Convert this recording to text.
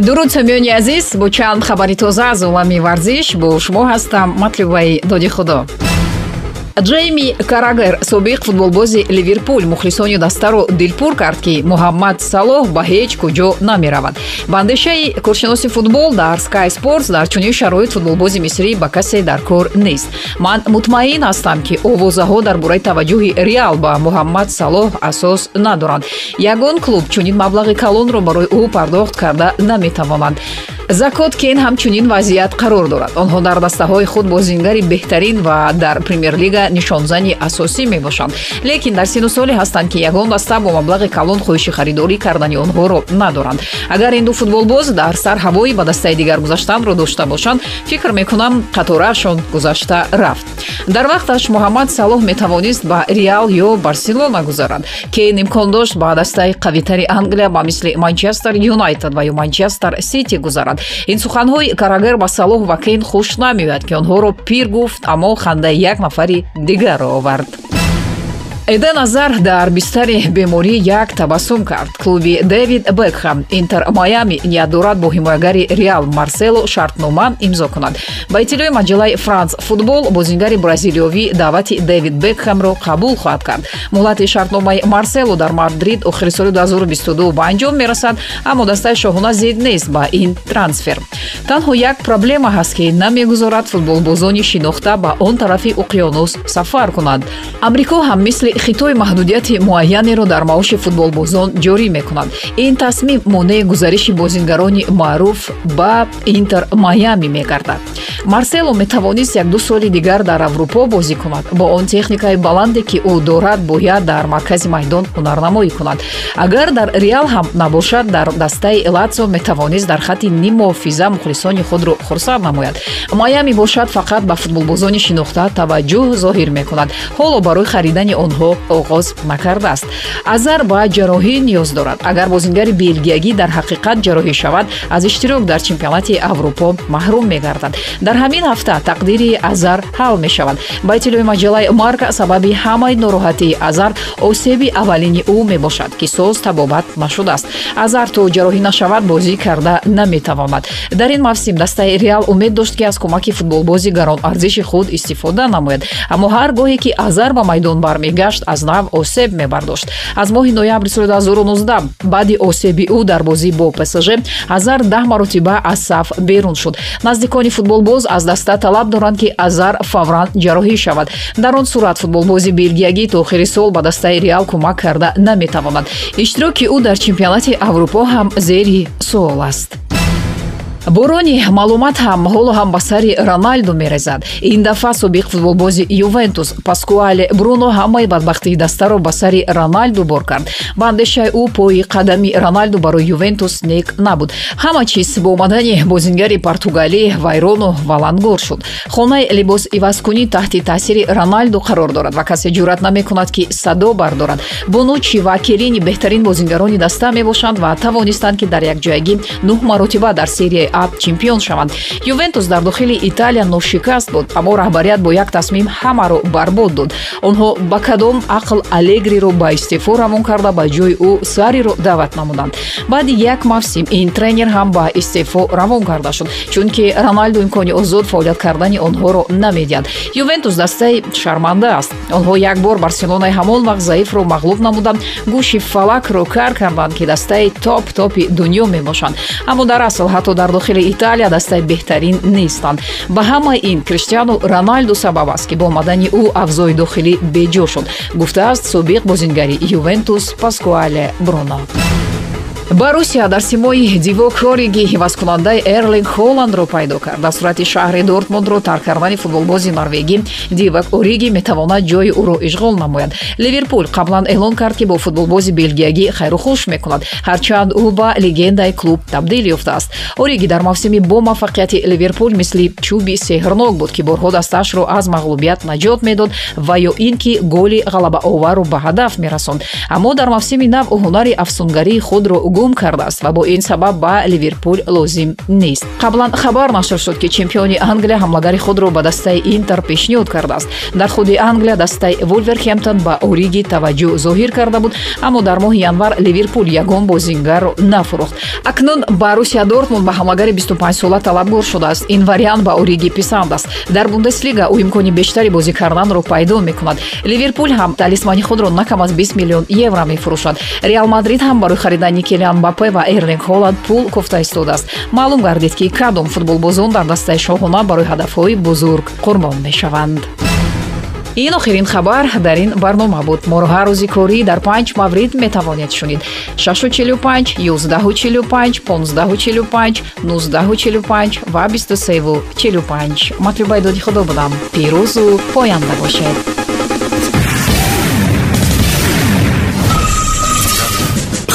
дуруд самиёни азиз бо чанд хабари тоза аз олами варзиш бо шумо ҳастам матлубаи доди худо ҷейми карагер собиқ футболбози ливерпул мухлисони дастаро дилпур кард ки муҳаммад салоҳ ба ҳеҷ куҷо намеравад. Ба андешаи коршиноси футбол дар sky sports дар чунин шароит футболбози мисрӣ ба касе дар кор нест. Ман мутмаин ҳастам ки овозаҳо дар бораи таваҷҷӯҳи реал ба муҳаммад салоҳ асос надоранд. Ягон клуб чунин маблағи калонро барои ӯ пардохт карда наметавонанд закот кен ҳамчунин вазъият қарор дорад. Онҳо дар дастаҳои худ бозингари беҳтарин ва дар премер-лига нишонзани асосӣ мебошанд. Лекин дар сину соле ҳастанд ки ягон даста бо маблағи калон хоҳиши харидорӣ кардани онҳоро надоранд. Агар ин ду футболбоз дар сар ҳавои ба дастаи дигар гузаштанро дошта бошанд фикр мекунам қатораашон гузашта рафт. Дар вақташ муҳаммад салоҳ метавонист ба реал ё барселона гузарад кейн имкон дошт ба дастаи қавитари англия ба мисли манчестер юнайтед ва ё манчестер сити гузарад. Ин суханҳои карагер ба салоҳ ва кейн хуш намеояд ки онҳоро пир гуфт аммо хандаи як нафари дигарро овард Эден азар дар бистари беморӣ як табассум кард. Клуби дэвид бекхам интер майами ният дорад бо ҳимоягари реал марсело шартнома имзо кунад. Ба иттилои маҷаллаи франс футбол бозингари бразилиёвӣ даъвати дэвид бекхамро қабул хоҳад кард. Муҳлати шартномаи марсело дар мадрид охири соли 2022 ба анҷом мерасад аммо дастаи шоҳона зид нест ба ин трансфер. Танҳо як проблема ҳаст ки намегузорад футболбозони шинохта ба он тарафи уқёнус сафар кунанд амрико ҳам мисли хитои маҳдудияти муайянеро дар маоши футболбозон ҷорӣ мекунад ин тасмим монеи гузариши бозингарони маъруф ба интер майами мегардад. Марсело метавонист якду соли дигар дар аврупо бозӣ кунад. Бо он техникаи баланде ки ӯ дорад бояд дар маркази майдон ҳунарнамоӣ кунад. Агар дар реал ҳам набошад дар дастаи латсо метавонист дар хатти нимуҳофиза мухлисони худро хурсанд намояд. Майами бошад фақат ба футболбозони шинохта таваҷҷӯҳ зоҳир мекунад. Ҳоло барои харидани онҳо оғоз накардааст азар ба ҷарроҳӣ ниёз дорад. Агар бозингари белгиягӣ дар ҳақиқат ҷарроҳӣ шавад аз иштирок дар чемпионати аврупо маҳрум мегардад. Дар ҳамин ҳафта тақдири азар ҳал мешавад. Ба иттилои маҷаллаи марка сабаби ҳамаи нороҳатии азар осеби аввалини ӯ мебошад ки соз табобат нашудааст азар то ҷарроҳӣ нашавад бозӣ карда наметавонад. Дар ин мавсим дастаи реал умед дошт ки аз кӯмаки футболбози гаронарзиши худ истифода намояд. Аммо ҳар гоҳе ки азар ба майдон бармегашт аз нав осеб мебардошт. Аз моҳи ноябри соли 2019 баъди осеби ӯ дар бозӣ бо псж азар даҳ маротиба аз саф берун шуд. Наздикони футболбоз аз даста талаб доранд ки азар фавран ҷарроҳӣ шавад. Дар он сурат футболбози белгиягӣ то охири сол ба дастаи реал кӯмак карда наметавонад. Иштироки ӯ дар чемпионати аврупо ҳам зери суол аст борони маълумат ҳам ҳоло ҳам ба сари роналду мерезад. Ин дафъа собиқ футболбози ювентус. Паскуале бруно ҳамаи бадбахтии дастаро ба сари роналду бор кард. Ба андешаи ӯ пои қадами роналду барои ювентус нек набуд. Ҳама чиз бо омадани бозингари португалӣ вайрону валангор шуд. Хонаи либос ивазкунӣ таҳти таъсири роналду қарор дорад ва касе ҷуръат намекунад ки садо бардорад. Бонучи ва келини беҳтарин бозингарони даста мебошанд ва тавонистанд ки дар якҷоягӣ нӯҳ маротиба дар серияи а чемпион шаванд. Ювентус дар дохили италия ношикаст буд аммо раҳбарият бо як тасмим ҳамаро барбод дод. Онҳо ба кадом ақл алегриро ба истеъфо равон карда ба ҷои ӯ сариро даъват намуданд. Баъди як мавсим ин тренер ҳам ба истеъфо равон карда шуд чунки роналду имкони озод фаъолият кардани онҳоро намедиҳад. Ювентус дастаи шарманда аст. Онҳо як бор барселонаи ҳамон вақт заифро мағлуб намуданд. Гӯши фалакро кар карданд ки дастаи топ топи дунё мебошанд. Аммо дар асл ҳатто дар дохили италия дастаи беҳтарин нестанд. Ба ҳамаи ин криштиану роналду сабаб аст ки бо омадани ӯ авзои дохилӣ беҷо шуд. Гуфтааст собиқ бозингари ювентус паскуале бруно барусия дар симои дивок ориги ҳивазкунандаи эрлинг холландро пайдо кард. Дар сурати шаҳри дортмундро тарк кардани футболбози норвегӣ дивак ориги метавонад ҷои ӯро ишғол намояд. Ливерпул қаблан эълон кард ки бо футболбози белгиягӣ хайрухуш мекунад. Ҳарчанд ӯ ба легендаи клуб табдил ёфтааст. Ориги дар мавсими бо муваффақияти ливерпул мисли чӯби сеҳрнок буд ки борҳо дастаашро аз мағлубият наҷот медод ва ё ин ки голи ғалабаоварро ба ҳадаф мерасонд. Аммо дар мавсими нав ҳунари афсунгарии худро гум кардааст ва бо ин сабаб ба ливерпул лозим нест. Қаблан хабар нашр шуд ки чемпиони англия ҳамлагари худро ба дастаи интер пешниҳод кардааст. Дар худи англия дастаи вулверхемптон ба ориги таваҷҷӯҳ зоҳир карда буд аммо дар моҳи январ ливерпул ягон бозингарро нафурӯхт акнун барусия дортмунд ба ҳамлагари 25сола талабгор шудааст. Ин вариант ба ориги писанд аст. Дар бундеслига ӯ имкони бештари бозӣ карданро пайдо мекунад. Ливерпул ҳам талисмани худро на кам аз 20 миллион евро мефурӯшад. Реал мадрид ҳам барои харидани килиан бапе ва эрлинг холланд пул кофта истодааст. Маълум гардид ки кадом футболбозон дар дастаи шоҳона барои ҳадафҳои бузург қурбон мешаванд. Ин охирин хабар дар ин барнома буд. Моро ҳар рӯзи корӣ дар панҷ маврид метавонед шунид. 645 145 1545 1945 ва 2345 матлубаи доди худо будам. Пирӯзу поянда бошед